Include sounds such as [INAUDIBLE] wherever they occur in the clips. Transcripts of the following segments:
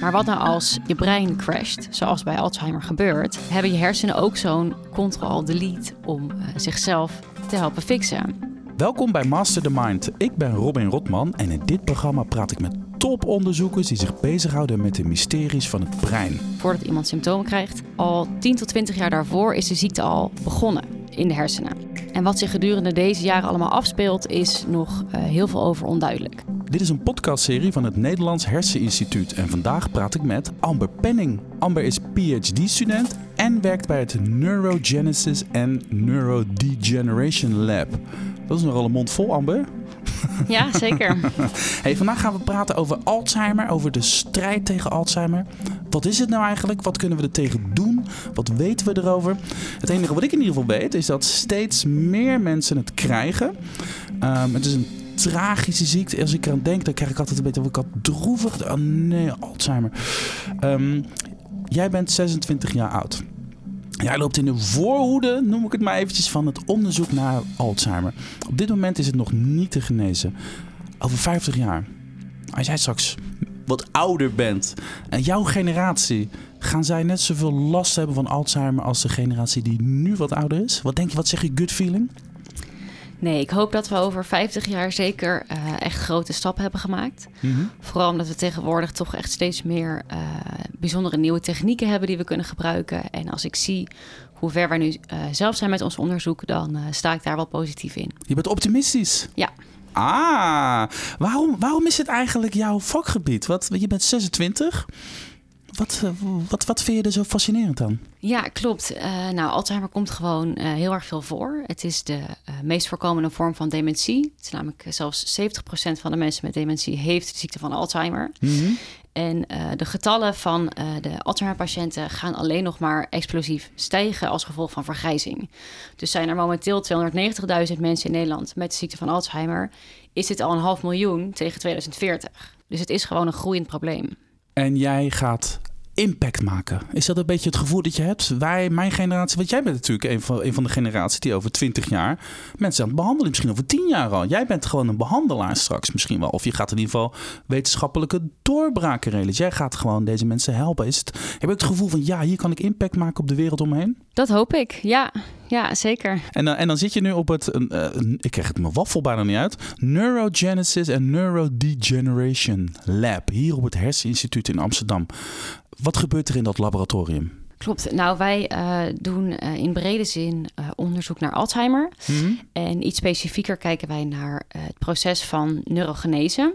Maar wat nou als je brein crasht, zoals bij Alzheimer gebeurt, hebben je hersenen ook zo'n Ctrl-Delete om uh, zichzelf te helpen fixen. Welkom bij Master the Mind. Ik ben Robin Rotman en in dit programma praat ik met toponderzoekers die zich bezighouden met de mysteries van het brein. Voordat iemand symptomen krijgt, al 10 tot 20 jaar daarvoor is de ziekte al begonnen in de hersenen. En wat zich gedurende deze jaren allemaal afspeelt, is nog uh, heel veel over onduidelijk. Dit is een podcastserie van het Nederlands Herseninstituut en vandaag praat ik met Amber Penning. Amber is PhD-student en werkt bij het Neurogenesis and Neurodegeneration Lab. Dat is nogal een mond vol, Amber. Ja, zeker. [LAUGHS] hey, vandaag gaan we praten over Alzheimer, over de strijd tegen Alzheimer. Wat is het nou eigenlijk? Wat kunnen we er tegen doen? Wat weten we erover? Het enige wat ik in ieder geval weet is dat steeds meer mensen het krijgen. Um, het is een tragische ziekte. Als ik eraan denk, dan krijg ik altijd een beetje wat droevig. Oh nee, Alzheimer. Um, jij bent 26 jaar oud. Jij loopt in de voorhoede, noem ik het maar eventjes, van het onderzoek naar Alzheimer. Op dit moment is het nog niet te genezen. Over 50 jaar, als jij straks wat ouder bent en jouw generatie, gaan zij net zoveel last hebben van Alzheimer als de generatie die nu wat ouder is? Wat denk je, wat zeg je gut feeling? Nee, ik hoop dat we over 50 jaar zeker uh, echt grote stappen hebben gemaakt. Mm -hmm. Vooral omdat we tegenwoordig toch echt steeds meer uh, bijzondere nieuwe technieken hebben die we kunnen gebruiken. En als ik zie hoe ver wij nu uh, zelf zijn met ons onderzoek, dan sta ik daar wel positief in. Je bent optimistisch? Ja. Ah, waarom, waarom is het eigenlijk jouw vakgebied? Wat, je bent 26. Wat, wat, wat vind je er zo fascinerend aan? Ja, klopt. Uh, nou, Alzheimer komt gewoon uh, heel erg veel voor. Het is de uh, meest voorkomende vorm van dementie. Het is namelijk zelfs 70% van de mensen met dementie heeft de ziekte van Alzheimer. Mm -hmm. En de getallen van de Alzheimer-patiënten gaan alleen nog maar explosief stijgen als gevolg van vergrijzing. Dus zijn er momenteel 290.000 mensen in Nederland met de ziekte van Alzheimer, is dit al een half miljoen tegen 2040. Dus het is gewoon een groeiend probleem. En jij gaat impact maken. Is dat een beetje het gevoel dat je hebt? Wij, mijn generatie, want jij bent natuurlijk een van, een van de generaties die over 20 jaar mensen aan het behandelen, misschien over 10 jaar al. Jij bent gewoon een behandelaar straks misschien wel. Of je gaat in ieder geval wetenschappelijke doorbraken realiseren. Jij gaat gewoon deze mensen helpen. Is het, heb ook het gevoel van ja, hier kan ik impact maken op de wereld omheen? Dat hoop ik, ja. Ja, zeker. En, uh, en dan zit je nu op het, uh, ik krijg het mijn waffel bijna niet uit, Neurogenesis and Neurodegeneration Lab, hier op het Herseninstituut in Amsterdam. Wat gebeurt er in dat laboratorium? Klopt. Nou, wij uh, doen uh, in brede zin uh, onderzoek naar Alzheimer. Mm -hmm. En iets specifieker kijken wij naar het proces van neurogenese.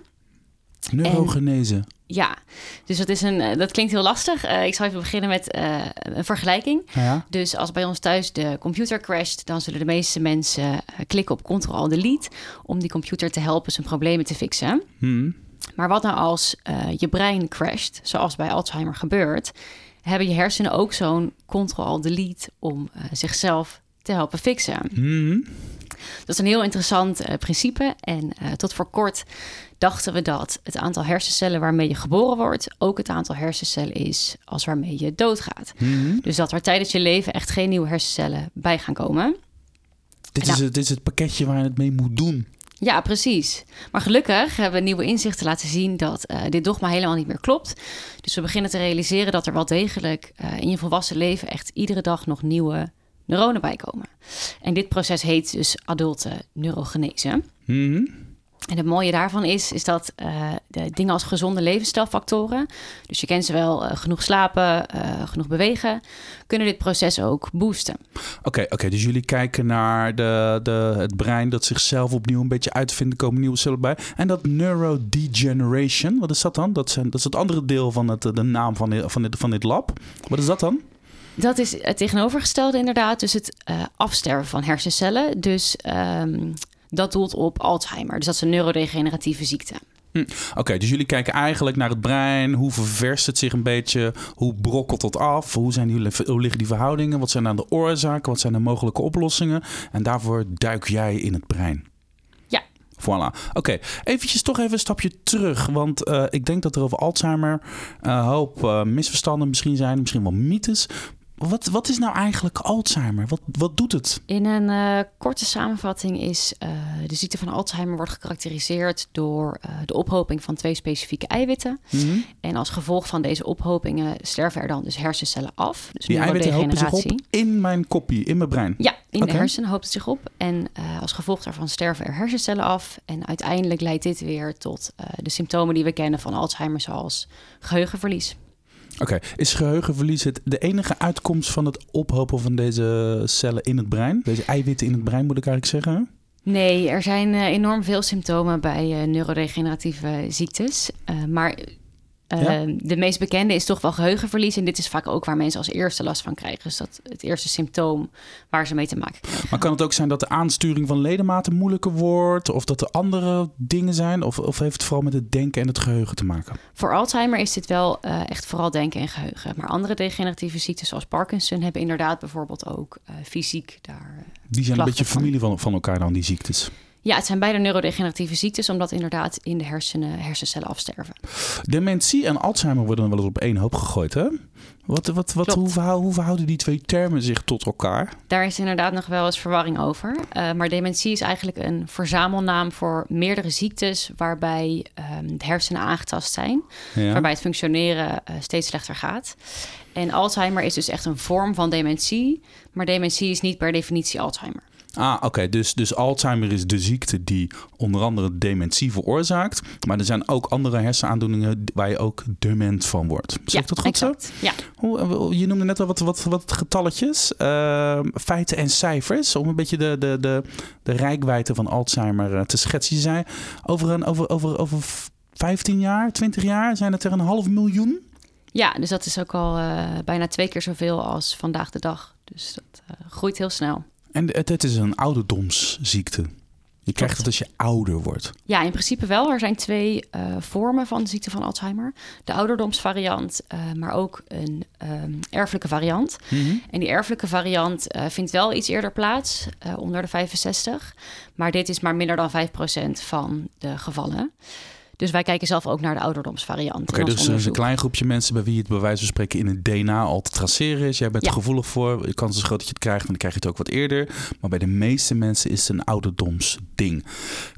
Neurogenese? En, ja, dus dat, is een, dat klinkt heel lastig. ik zal even beginnen met een vergelijking. Ja. Dus als bij ons thuis de computer crasht, dan zullen de meeste mensen klikken op Ctrl-Delete om die computer te helpen zijn problemen te fixen. Mm. Maar wat nou als uh, je brein crasht, zoals bij Alzheimer gebeurt, hebben je hersenen ook zo'n Ctrl-Delete om uh, zichzelf te helpen fixen. Mm-hmm. Dat is een heel interessant uh, principe. En tot voor kort dachten we dat het aantal hersencellen waarmee je geboren wordt ook het aantal hersencellen is als waarmee je doodgaat. Mm-hmm. Dus dat er tijdens je leven echt geen nieuwe hersencellen bij gaan komen. Dit, nou, is, het, dit is het pakketje waar je het mee moet doen. Ja, precies. Maar gelukkig hebben we nieuwe inzichten laten zien dat uh, dit dogma helemaal niet meer klopt. Dus we beginnen te realiseren dat er wel degelijk uh, in je volwassen leven echt iedere dag nog nieuwe neuronen bijkomen. En dit proces heet dus adulte neurogenese. Mm-hmm. En het mooie daarvan is, is dat uh, de dingen als gezonde levensstijlfactoren, dus je kent ze wel, uh, genoeg slapen, uh, genoeg bewegen, kunnen dit proces ook boosten. Oké, okay, oké. Okay, dus jullie kijken naar de, de, het brein dat zichzelf opnieuw een beetje uitvindt, komen nieuwe cellen bij. En dat neurodegeneration, wat is dat dan? Dat, zijn, dat is het andere deel van het, de naam van dit, van, dit, van dit lab. Wat is dat dan? Dat is het tegenovergestelde inderdaad, dus het afsterven van hersencellen. Dus... Um, dat doelt op Alzheimer. Dus dat is een neurodegeneratieve ziekte. Hm. Oké, okay, dus jullie kijken eigenlijk naar het brein. Hoe ververst het zich een beetje? Hoe brokkelt het af? Hoe, zijn die, hoe liggen die verhoudingen? Wat zijn dan de oorzaken? Wat zijn de mogelijke oplossingen? En daarvoor duik jij in het brein. Ja. Voilà. Oké, okay. eventjes toch even een stapje terug. Want uh, ik denk dat er over Alzheimer een uh, hoop uh, misverstanden misschien zijn. Misschien wel mythes. Wat, wat is nou eigenlijk Alzheimer? Wat, wat doet het? In een uh, korte samenvatting is uh, de ziekte van Alzheimer wordt gekarakteriseerd door uh, de ophoping van twee specifieke eiwitten. Mm -hmm. En als gevolg van deze ophopingen sterven er dan dus hersencellen af. Dus Die eiwitten hopen zich op in mijn kopie, in mijn brein? Ja, in okay. de hersenen hoopt het zich op. En als gevolg daarvan sterven er hersencellen af. En uiteindelijk leidt dit weer tot de symptomen die we kennen van Alzheimer, zoals geheugenverlies. Oké, is geheugenverlies het de enige uitkomst van het ophopen van deze cellen in het brein? Deze eiwitten in het brein moet ik eigenlijk zeggen? Nee, er zijn uh, enorm veel symptomen bij uh, neurodegeneratieve ziektes. Uh, Ehm, de meest bekende is toch wel geheugenverlies. En dit is vaak ook waar mensen als eerste last van krijgen. Dus dat het eerste symptoom waar ze mee te maken krijgen. Maar kan het ook zijn dat de aansturing van ledematen moeilijker wordt? Of dat er andere dingen zijn? Of, of heeft het vooral met het denken en het geheugen te maken? Voor Alzheimer is dit wel uh, echt vooral denken en geheugen. Maar andere degeneratieve ziektes zoals Parkinson hebben inderdaad bijvoorbeeld ook uh, fysiek daar. Uh, die zijn een beetje familie van, van elkaar dan, die ziektes. Ja, het zijn beide neurodegeneratieve ziektes, omdat inderdaad in de hersenen hersencellen afsterven. Dementie en Alzheimer worden wel eens op één hoop gegooid, hè? Wat, wat, wat, hoe, verhouden, hoe verhouden die twee termen zich tot elkaar? Daar is inderdaad nog wel eens verwarring over. Uh, maar dementie is eigenlijk een verzamelnaam voor meerdere ziektes waarbij um, de hersenen aangetast zijn, ja. waarbij het functioneren uh, steeds slechter gaat. En Alzheimer is dus echt een vorm van dementie, maar dementie is niet per definitie Alzheimer. Ah, oké. Dus, dus Alzheimer is de ziekte die onder andere dementie veroorzaakt. Maar er zijn ook andere hersenaandoeningen waar je ook dement van wordt. Zeg ja, ik dat goed exact. zo? Ja. Hoe, je noemde net al wat, wat, wat getalletjes. Uh, feiten en cijfers. Om een beetje de, de, de, de rijkwijde van Alzheimer uh, te schetsen. Je zei over, een, over, over, over 15 jaar, 20 jaar zijn het er een half miljoen. Ja, dus dat is ook al uh, bijna twee keer zoveel als vandaag de dag. Dus dat groeit heel snel. En het, het is een ouderdomsziekte. Je krijgt het als je ouder wordt. Ja, in principe wel. Er zijn twee uh, vormen van de ziekte van Alzheimer. De ouderdomsvariant, uh, maar ook een um, erfelijke variant. Mm -hmm. En die erfelijke variant uh, vindt wel iets eerder plaats, onder de 65. Maar dit is maar minder dan 5% van de gevallen. Dus wij kijken zelf ook naar de ouderdomsvariant. Oké, okay, dus er is een klein groepje mensen bij wie het bij wijze van spreken in het DNA al te traceren is. Jij bent ja. gevoelig voor. De kans is groot dat je het krijgt, en dan krijg je het ook wat eerder. Maar bij de meeste mensen is het een ouderdomsding.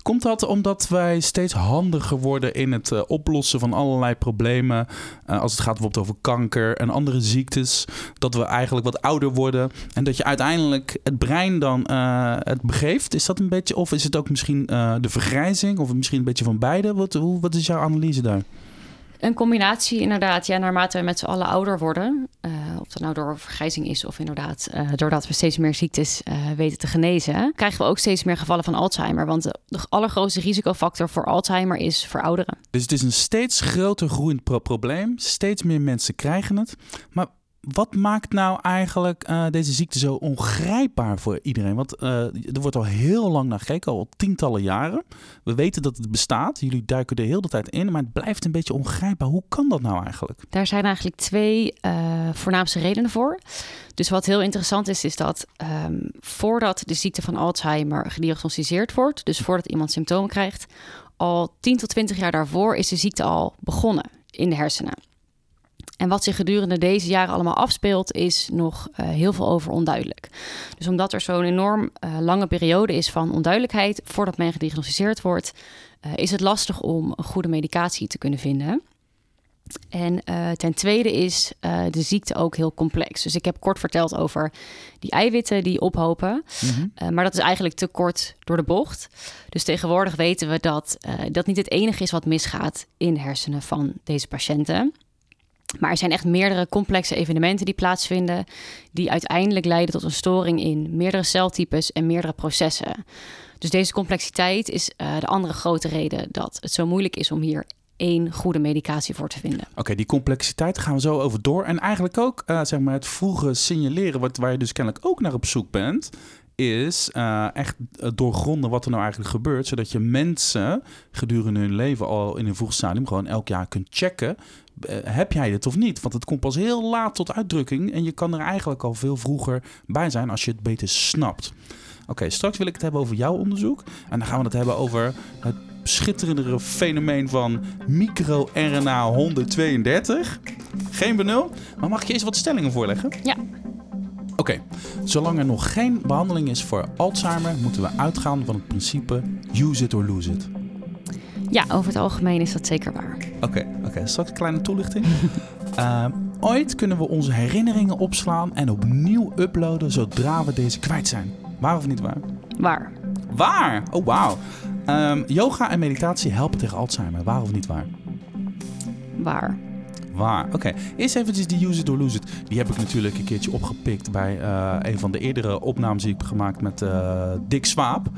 Komt dat omdat wij steeds handiger worden in het uh, oplossen van allerlei problemen? Uh, als het gaat bijvoorbeeld over kanker en andere ziektes. Dat we eigenlijk wat ouder worden. En dat je uiteindelijk het brein dan uh, het begeeft. Is dat een beetje, of is het ook misschien de vergrijzing? Of misschien een beetje van beide? Wat, hoe, wat is jouw analyse daar? Een combinatie inderdaad. Ja, naarmate we met z'n allen ouder worden, uh, of dat nou door vergrijzing is of inderdaad uh, doordat we steeds meer ziektes uh, weten te genezen, krijgen we ook steeds meer gevallen van Alzheimer. Want de, allergrootste risicofactor voor Alzheimer is verouderen. Dus het is een steeds groter groeiend pro probleem. Steeds meer mensen krijgen het. Maar wat maakt nou eigenlijk uh, deze ziekte zo ongrijpbaar voor iedereen? Want uh, er wordt al heel lang naar gekeken, al tientallen jaren. We weten dat het bestaat. Jullie duiken er heel de tijd in, maar het blijft een beetje ongrijpbaar. Hoe kan dat nou eigenlijk? Daar zijn eigenlijk twee uh, voornaamste redenen voor. Dus wat heel interessant is, is dat um, voordat de ziekte van Alzheimer gediagnosticeerd wordt, dus voordat iemand symptomen krijgt, al 10 tot 20 jaar daarvoor is de ziekte al begonnen in de hersenen. En wat zich gedurende deze jaren allemaal afspeelt, is nog uh, heel veel over onduidelijk. Dus omdat er zo'n enorm uh, lange periode is van onduidelijkheid voordat men gediagnosticeerd wordt, uh, is het lastig om een goede medicatie te kunnen vinden. En ten tweede is de ziekte ook heel complex. Dus ik heb kort verteld over die eiwitten die ophopen. Mm-hmm. maar dat is eigenlijk te kort door de bocht. Dus tegenwoordig weten we dat dat niet het enige is wat misgaat in de hersenen van deze patiënten. Maar er zijn echt meerdere complexe evenementen die plaatsvinden, die uiteindelijk leiden tot een storing in meerdere celtypes en meerdere processen. Dus deze complexiteit is uh, de andere grote reden dat het zo moeilijk is om hier één goede medicatie voor te vinden. Oké, die complexiteit gaan we zo over door. En eigenlijk ook uh, zeg maar het vroege signaleren, wat, waar je dus kennelijk ook naar op zoek bent, is uh, echt doorgronden wat er nou eigenlijk gebeurt. Zodat je mensen gedurende hun leven al in een vroeg stadium gewoon elk jaar kunt checken. Uh, heb jij het of niet? Want het komt pas heel laat tot uitdrukking. En je kan er eigenlijk al veel vroeger bij zijn als je het beter snapt. Oké, okay, straks wil ik het hebben over jouw onderzoek. En dan gaan we het hebben over het schitterendere fenomeen van microRNA 132. Geen benul. Maar mag ik je eens wat stellingen voorleggen? Ja. Oké, zolang er nog geen behandeling is voor Alzheimer, moeten we uitgaan van het principe use it or lose it. Ja, over het algemeen is dat zeker waar. Oké, oké. straks een kleine toelichting. uh, [LAUGHS] ooit kunnen we onze herinneringen opslaan en opnieuw uploaden zodra we deze kwijt zijn. Waar of niet waar? Waar. Waar? Oh, wauw. Um, yoga en meditatie helpen tegen Alzheimer. Waar of niet waar? Waar. Waar? Oké. Eerst eventjes die Use It or Lose It. Die heb ik natuurlijk een keertje opgepikt bij uh, een van de eerdere opnames die ik heb gemaakt met uh, Dick Swaap.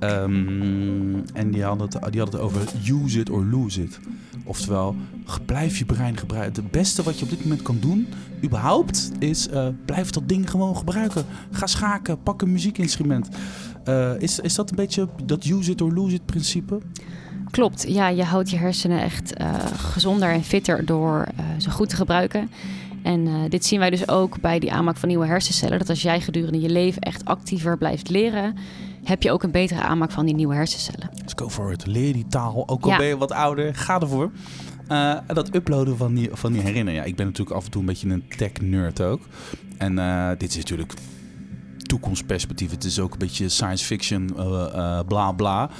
Um, en die had, het, die het over Use It or Lose It. Oftewel, blijf je brein gebruiken. Het beste wat je op dit moment kan doen, überhaupt, is uh, blijf dat ding gewoon gebruiken. Ga schaken, pak een muziekinstrument. Is, is dat een beetje dat use it or lose it principe? Klopt, ja, je houdt je hersenen echt uh, gezonder en fitter door ze goed te gebruiken. En dit zien wij dus ook bij die aanmaak van nieuwe hersencellen. Dat als jij gedurende je leven echt actiever blijft leren, heb je ook een betere aanmaak van die nieuwe hersencellen. Let's go for it. Leer die taal. Ook al ja. ben je wat ouder, ga ervoor. Uh, dat uploaden van die, van die herinneringen. Ja, ik ben natuurlijk af en toe een beetje een tech-nerd ook. En uh, dit is natuurlijk toekomstperspectief. Het is ook een beetje science fiction, bla bla.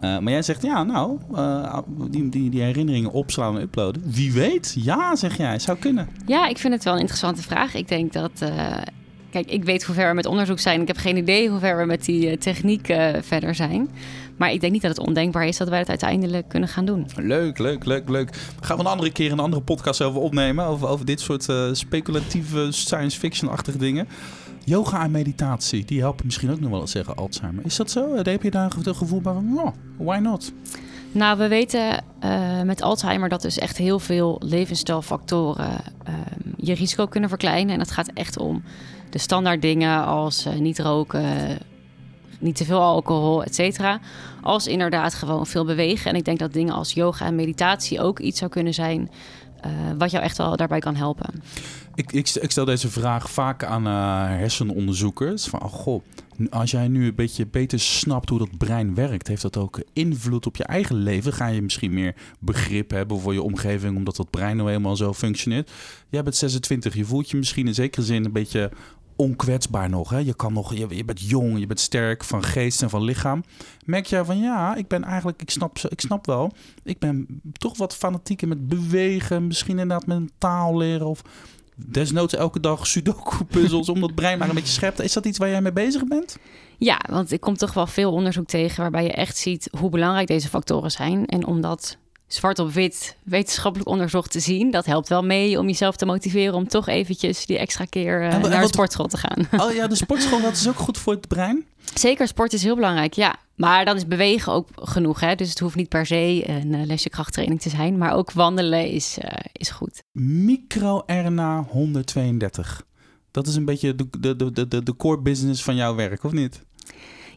Uh, maar jij zegt, ja, nou, uh, die, die, die herinneringen opslaan en uploaden. Wie weet? Ja, zeg jij. Zou kunnen. Ja, ik vind het wel een interessante vraag. Ik denk dat... Uh, kijk, ik weet hoe ver we met onderzoek zijn. Ik heb geen idee hoe ver we met die techniek verder zijn. Maar ik denk niet dat het ondenkbaar is dat wij het uiteindelijk kunnen gaan doen. Leuk, leuk, leuk, leuk. We gaan we een andere keer een andere podcast over opnemen. Over, over dit soort speculatieve science fiction-achtige dingen. Yoga en meditatie, die helpen misschien ook nog wel eens zeggen Alzheimer. Is dat zo? Heb je daar een gevoel van, oh, why not? Nou, we weten uh, met Alzheimer dat dus echt heel veel levensstijlfactoren uh, je risico kunnen verkleinen. En dat gaat echt om de standaard dingen als uh, niet roken, niet te veel alcohol, et cetera. Als inderdaad gewoon veel bewegen. En ik denk dat dingen als yoga en meditatie ook iets zou kunnen zijn wat jou echt wel daarbij kan helpen. Ik, ik, stel deze vraag vaak aan uh, hersenonderzoekers. Van, oh goh, als jij nu een beetje beter snapt hoe dat brein werkt, heeft dat ook invloed op je eigen leven? Ga je misschien meer begrip hebben voor je omgeving, omdat dat brein nou helemaal zo functioneert? Jij bent 26, je voelt je misschien in zekere zin een beetje onkwetsbaar nog. Hè? Je, kan nog je, je, bent jong, je bent sterk van geest en van lichaam. Merk jij van ja, ik ben eigenlijk, ik snap, ik snap wel, ik ben toch wat fanatieker met bewegen, misschien inderdaad met een taal leren of desnoods elke dag sudoku-puzzels [LAUGHS] om dat brein maar een beetje scherp te... Is dat iets waar jij mee bezig bent? Ja, want ik kom toch wel veel onderzoek tegen... waarbij je echt ziet hoe belangrijk deze factoren zijn. En om dat zwart op wit wetenschappelijk onderzocht te zien... dat helpt wel mee om jezelf te motiveren... om toch eventjes die extra keer uh, naar de sportschool te gaan. Oh ja, de sportschool, dat is ook goed voor het brein? Zeker, sport is heel belangrijk, ja. Maar dan is bewegen ook genoeg. Hè? Dus het hoeft niet per se een uh, lesje krachttraining te zijn. Maar ook wandelen is, uh, is goed. MicroRNA 132. Dat is een beetje de, de, de, de, de core business van jouw werk, of niet?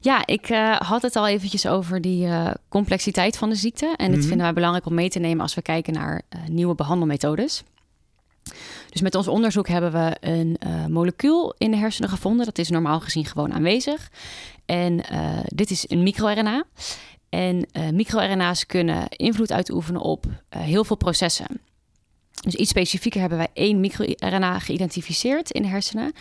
Ja, ik uh, had het al eventjes over die uh, complexiteit van de ziekte. En dit mm -hmm. vinden wij belangrijk om mee te nemen als we kijken naar uh, nieuwe behandelmethodes. Dus met ons onderzoek hebben we een molecuul in de hersenen gevonden. Dat is normaal gezien gewoon aanwezig. En dit is een microRNA. En microRNA's kunnen invloed uitoefenen op heel veel processen. Dus iets specifieker hebben wij één microRNA geïdentificeerd in de hersenen.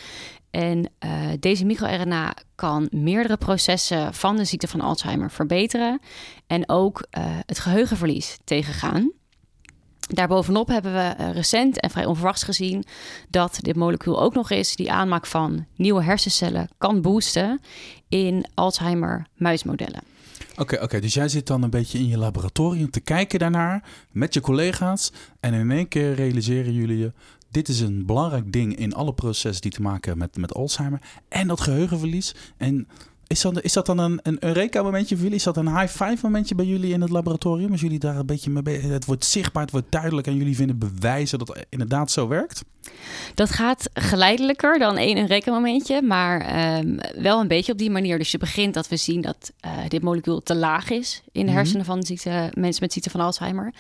En deze microRNA kan meerdere processen van de ziekte van Alzheimer verbeteren. En ook het geheugenverlies tegengaan. Daarbovenop hebben we uh, recent en vrij onverwachts gezien dat dit molecuul ook nog eens die aanmaak van nieuwe hersencellen kan boosten in Alzheimer-muismodellen. Oké, oké. dus jij zit dan een beetje in je laboratorium te kijken daarnaar met je collega's. En in één keer realiseren jullie je. Dit is een belangrijk ding in alle processen die te maken hebben met, met Alzheimer. En dat geheugenverlies. En is dat, is dat dan een, een Eureka-momentje voor jullie? Is dat een high-five-momentje bij jullie in het laboratorium? Als jullie daar een beetje mee bezig Het wordt zichtbaar, het wordt duidelijk en jullie vinden bewijzen dat het inderdaad zo werkt? Dat gaat geleidelijker dan één Eureka-momentje, maar um, wel een beetje op die manier. Dus je begint dat we zien dat uh, dit molecuul te laag is in de hersenen van ziekte, mensen met ziekte van Alzheimer.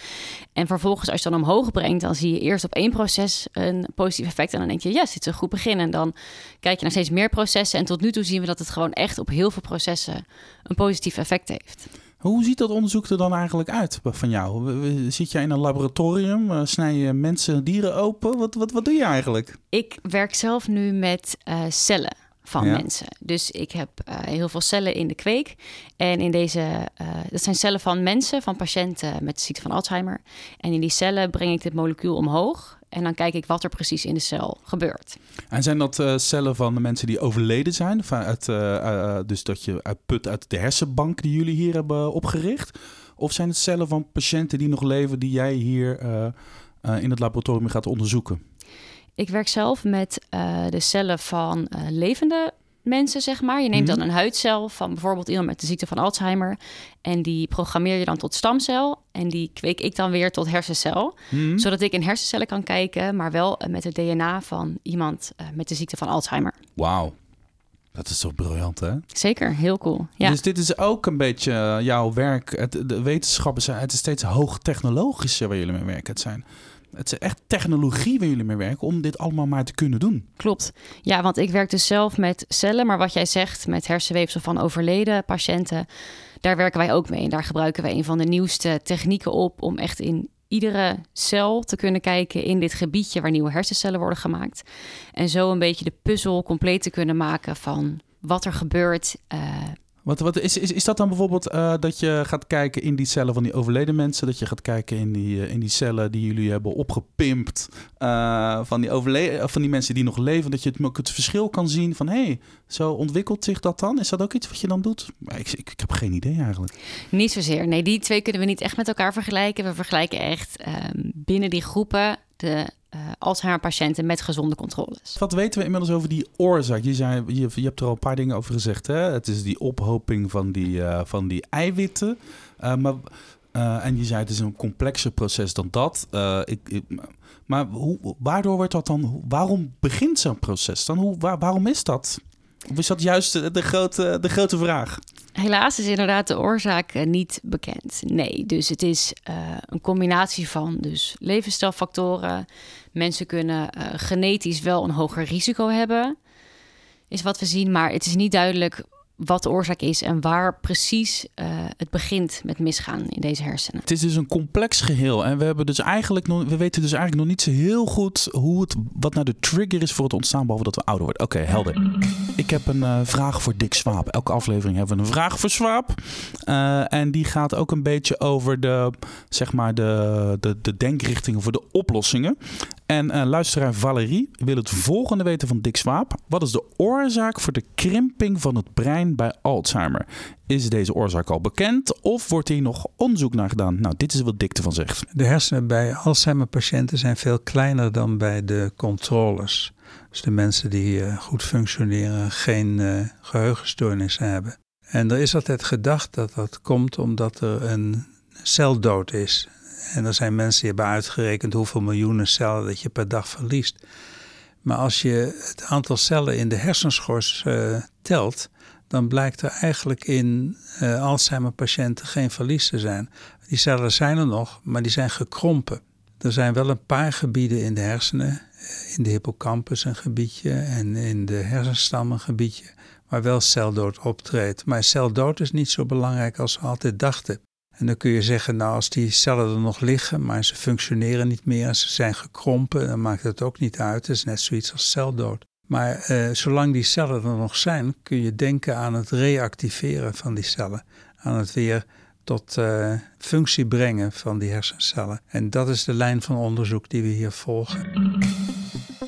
En vervolgens, als je dan omhoog brengt, dan zie je eerst op één proces een positief effect. En dan denk je, yes, dit is een goed begin. En dan kijk je naar steeds meer processen. En tot nu toe zien we dat het gewoon echt op heel veel processen een positief effect heeft. Hoe ziet dat onderzoek er dan eigenlijk uit van jou? Zit jij in een laboratorium? Eh, snij je mensen, dieren open? Wat, wat, wat doe je eigenlijk? Ik werk zelf nu met uh, cellen van mensen. Dus ik heb uh, heel veel cellen in de kweek. En in deze, uh, dat zijn cellen van mensen, van patiënten met ziekte van Alzheimer. En in die cellen breng ik dit molecuul omhoog. En dan kijk ik wat er precies in de cel gebeurt. En zijn dat uh, cellen van de mensen die overleden zijn? Uit, dus dat je uit put uit de hersenbank die jullie hier hebben opgericht? Of zijn het cellen van patiënten die nog leven, die jij hier in het laboratorium gaat onderzoeken? Ik werk zelf met de cellen van levende mensen, zeg maar. Je neemt dan mhm. een huidcel van bijvoorbeeld iemand met de ziekte van Alzheimer. En die programmeer je dan tot stamcel. En die kweek ik dan weer tot hersencel. Mhm. Zodat ik in hersencellen kan kijken, maar wel eh, met het DNA van iemand met de ziekte van Alzheimer. Wauw. Dat is toch briljant, hè? Zeker, heel cool. Ja. Dus dit is ook een beetje jouw werk. Het, de wetenschappen zijn, het is steeds hoogtechnologischer waar jullie mee werken. Het zijn het is echt technologie waar jullie mee werken om dit allemaal maar te kunnen doen. Klopt. Ja, want ik werk dus zelf met cellen, maar wat jij zegt met hersenweefsel van overleden patiënten, daar werken wij ook mee. En daar gebruiken wij een van de nieuwste technieken op om echt in iedere cel te kunnen kijken in dit gebiedje waar nieuwe hersencellen worden gemaakt. En zo een beetje de puzzel compleet te kunnen maken van wat er gebeurt uh, wat, wat is, is, is dat dan bijvoorbeeld uh, dat je gaat kijken in die cellen van die overleden mensen? Dat je gaat kijken in die, uh, in die cellen die jullie hebben opgepimpt uh, van, die van die mensen die nog leven? Dat je het, het verschil kan zien van hé, hey, zo ontwikkelt zich dat dan? Is dat ook iets wat je dan doet? Ik, ik, ik heb geen idee eigenlijk. Niet zozeer. Nee, die twee kunnen we niet echt met elkaar vergelijken. We vergelijken echt um, binnen die groepen de uh, Alzheimer-patiënten met gezonde controles. Wat weten we inmiddels over die oorzaak? Je, zei, je, je hebt er al een paar dingen over gezegd. Hè? Het is die ophoping van die, uh, van die eiwitten. Uh, maar, en je zei het is een complexer proces dan dat. Ik, ik, maar hoe, waardoor wordt dat dan? Waarom begint zo'n proces dan? Hoe, waar, waarom is dat? Of is dat juist de grote, de grote vraag? Helaas is inderdaad de oorzaak eh, niet bekend. Nee, dus het is uh, een combinatie van dus levensstijlfactoren. Mensen kunnen uh, genetisch wel een hoger risico hebben, is wat we zien. Maar het is niet duidelijk wat de oorzaak is en waar precies uh, het begint met misgaan in deze hersenen. Het is dus een complex geheel en we hebben dus eigenlijk nog, we weten dus eigenlijk nog niet zo heel goed hoe het, wat nou de trigger is voor het ontstaan, behalve dat we ouder worden. Oké, okay, helder. Ik heb een uh, vraag voor Dick Swaap. Elke aflevering hebben we een vraag voor Swaap. Uh, en die gaat ook een beetje over de, zeg maar, de, de, de denkrichtingen voor de oplossingen. En uh, luisteraar Valerie wil het volgende weten van Dick Swaap. Wat is de oorzaak voor de krimping van het brein bij Alzheimer? Is deze oorzaak al bekend of wordt hier nog onderzoek naar gedaan? Nou, dit is wat Dick ervan zegt. De hersenen bij Alzheimer-patiënten zijn veel kleiner dan bij de controles. Dus de mensen die uh, goed functioneren, geen uh, geheugenstoornissen hebben. En er is altijd gedacht dat dat komt omdat er een celdood is. En er zijn mensen die hebben uitgerekend hoeveel miljoenen cellen dat je per dag verliest. Maar als je het aantal cellen in de hersenschors uh, telt, dan blijkt er eigenlijk in uh, Alzheimer-patiënten geen verlies te zijn. Die cellen zijn er nog, maar die zijn gekrompen. Er zijn wel een paar gebieden in de hersenen, eh, in de hippocampus een gebiedje en in de hersenstam een gebiedje, waar wel celdood optreedt. Maar celdood is niet zo belangrijk als we altijd dachten. En dan kun je zeggen, nou als die cellen er nog liggen, maar ze functioneren niet meer en ze zijn gekrompen, dan maakt het ook niet uit. Het is net zoiets als celdood. Maar eh, zolang die cellen er nog zijn, kun je denken aan het reactiveren van die cellen. Aan het weer tot uh, functie brengen van die hersencellen. En dat is de lijn van onderzoek die we hier volgen.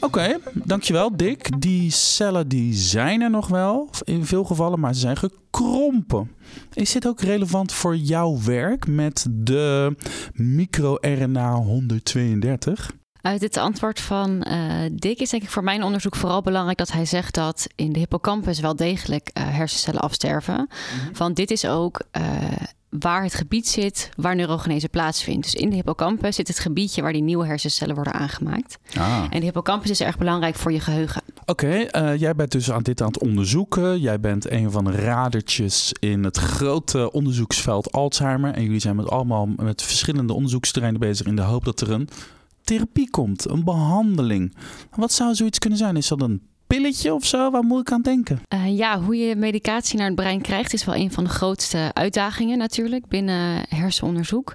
Oké, dankjewel Dick. Die cellen die zijn er nog wel, in veel gevallen, maar ze zijn gekrompen. Is dit ook relevant voor jouw werk met de microRNA 132? Uit het antwoord van uh, Dick is denk ik voor mijn onderzoek vooral belangrijk dat hij zegt dat in de hippocampus wel degelijk uh, hersencellen afsterven. Mm -hmm. Want dit is ook uh, waar het gebied zit waar neurogenese plaatsvindt. Dus in de hippocampus zit het gebiedje waar die nieuwe hersencellen worden aangemaakt. Ah. En de hippocampus is erg belangrijk voor je geheugen. Oké, okay, uh, jij bent dus aan dit aan het onderzoeken. Jij bent een van de radertjes in het grote onderzoeksveld Alzheimer. En jullie zijn met allemaal met verschillende onderzoeksterreinen bezig in de hoop dat er een therapie komt, een behandeling. Wat zou zoiets kunnen zijn? Is dat een pilletje of zo? Waar moet ik aan denken? Uh, ja, hoe je medicatie naar het brein krijgt is wel een van de grootste uitdagingen natuurlijk binnen hersenonderzoek.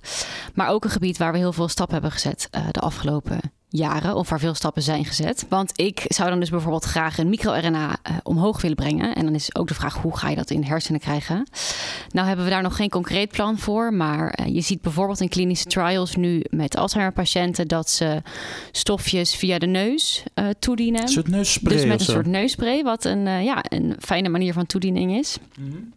Maar ook een gebied waar we heel veel stappen hebben gezet uh, de afgelopen jaren of waar veel stappen zijn gezet. Want ik zou dan dus bijvoorbeeld graag een microRNA uh, omhoog willen brengen. En dan is ook de vraag hoe ga je dat in de hersenen krijgen? Nou hebben we daar nog geen concreet plan voor, maar uh, je ziet bijvoorbeeld in klinische trials nu met Alzheimer patiënten dat ze stofjes via de neus uh, toedienen. Een soort neusspray. Dus met een soort neusspray, wat een, ja, een fijne manier van toediening is. Mm -hmm.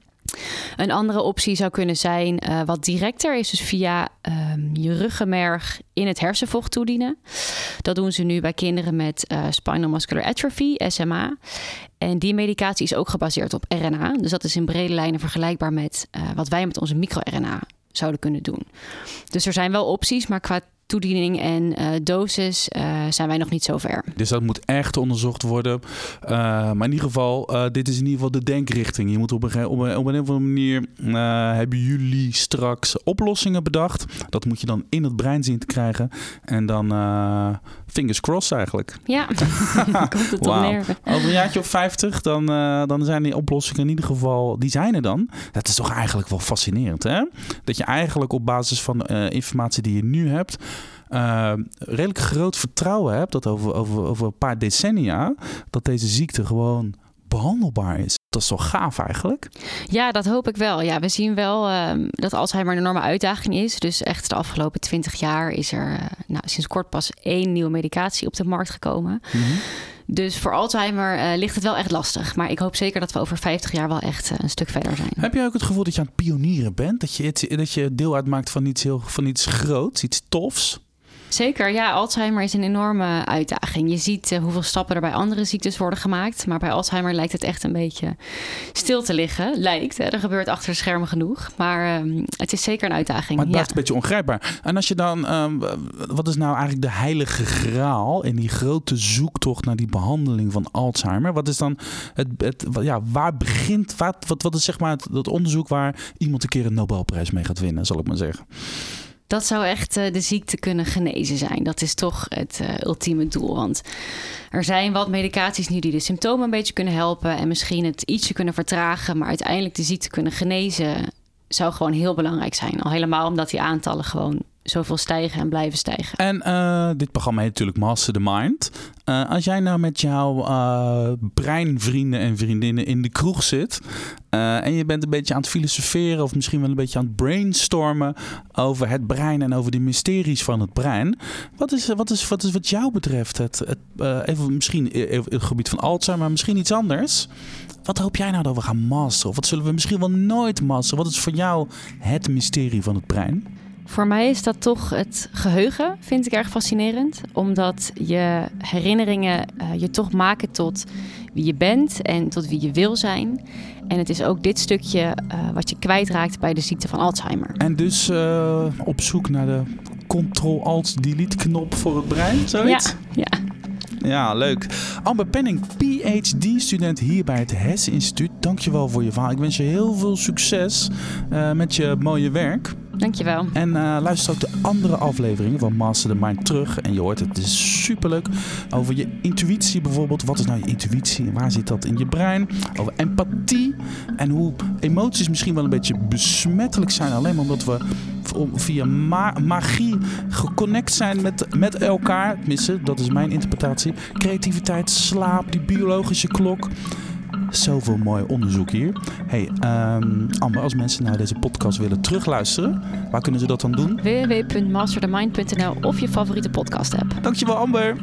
Een andere optie zou kunnen zijn uh, wat directer, is dus via um, je ruggenmerg in het hersenvocht toedienen. Dat doen ze nu bij kinderen met uh, spinal muscular atrophy, SMA. En die medicatie is ook gebaseerd op RNA. Dus dat is in brede lijnen vergelijkbaar met uh, wat wij met onze microRNA zouden kunnen doen. Dus er zijn wel opties, maar qua toediening en uh, dosis uh, zijn wij nog niet zo ver. Dus dat moet echt onderzocht worden. Uh, maar in ieder geval, dit is in ieder geval de denkrichting. Je moet op een, op een, op een of andere manier hebben jullie straks oplossingen bedacht. Dat moet je dan in het brein zien te krijgen. En dan fingers crossed eigenlijk. Ja, [LAUGHS] [LAUGHS] komt het wow. Over een jaartje of 50, dan, dan zijn die oplossingen in ieder geval, die zijn er dan. Dat is toch eigenlijk wel fascinerend, hè? Dat je eigenlijk op basis van informatie die je nu hebt, uh, redelijk groot vertrouwen hebt dat over, over, over een paar decennia dat deze ziekte gewoon behandelbaar is. Dat is toch gaaf eigenlijk? Ja, dat hoop ik wel. Ja, we zien wel uh, dat Alzheimer een enorme uitdaging is. Dus echt de afgelopen twintig jaar is er uh, nou, sinds kort pas één nieuwe medicatie op de markt gekomen. Mm -hmm. Dus voor Alzheimer uh, ligt het wel echt lastig. Maar ik hoop zeker dat we over 50 jaar wel echt uh, een stuk verder zijn. Heb jij ook het gevoel dat je aan het pionieren bent? Dat je, dat je deel uitmaakt van iets, heel, van iets groots, iets tofs? Zeker, ja. Alzheimer is een enorme uitdaging. Je ziet uh, hoeveel stappen er bij andere ziektes worden gemaakt. Maar bij Alzheimer lijkt het echt een beetje stil te liggen. Lijkt. Hè? Er gebeurt achter de schermen genoeg. Maar uh, het is zeker een uitdaging. Maar het blijft ja. een beetje ongrijpbaar. En als je dan... Uh, wat is nou eigenlijk de heilige graal... in die grote zoektocht naar die behandeling van Alzheimer? Wat is dan het... het ja, waar begint... Wat, wat, wat is zeg maar het, het onderzoek... waar iemand een keer een Nobelprijs mee gaat winnen, zal ik maar zeggen? Dat zou echt uh, de ziekte kunnen genezen zijn. Dat is toch het uh, ultieme doel. Want er zijn wat medicaties nu die de symptomen een beetje kunnen helpen. En misschien het ietsje kunnen vertragen. Maar uiteindelijk de ziekte kunnen genezen. Zou gewoon heel belangrijk zijn. Al helemaal omdat die aantallen gewoon zoveel stijgen en blijven stijgen. En uh, dit programma heet natuurlijk Master the Mind. Uh, als jij nou met jouw uh, breinvrienden en vriendinnen in de kroeg zit... en je bent een beetje aan het filosoferen... of misschien wel een beetje aan het brainstormen... over het brein en over de mysteries van het brein... wat is wat, is, wat, is wat jou betreft het, het even misschien even het gebied van Alzheimer... maar misschien iets anders... Wat hoop jij nou dat we gaan masteren? Of wat zullen we misschien wel nooit masteren? Wat is voor jou het mysterie van het brein? Voor mij is dat toch het geheugen, vind ik erg fascinerend. Omdat je herinneringen uh, je toch maken tot wie je bent en tot wie je wil zijn. En het is ook dit stukje uh, wat je kwijtraakt bij de ziekte van Alzheimer. En dus uh, op zoek naar de Ctrl-Alt-Delete-knop voor het brein, zoiets? Ja, ja. Ja, leuk. Amber Penning, PhD-student hier bij het HES Instituut. Dankjewel voor je verhaal. Ik wens je heel veel succes uh, met je mooie werk. Dankjewel. En uh, luister ook de andere afleveringen van Master the Mind terug. En je hoort het, het is superleuk. Over je intuïtie bijvoorbeeld. Wat is nou je intuïtie en waar zit dat in je brein? Over empathie en hoe emoties misschien wel een beetje besmettelijk zijn. Alleen maar omdat we via ma magie geconnect zijn met, met elkaar. Tenminste, dat is mijn interpretatie. Creativiteit, slaap, die biologische klok. Zoveel mooi onderzoek hier. Hey, um, Amber, als mensen naar deze podcast willen terugluisteren, waar kunnen ze dat dan doen? www.masterthemind.nl of je favoriete podcast app. Dankjewel, Amber.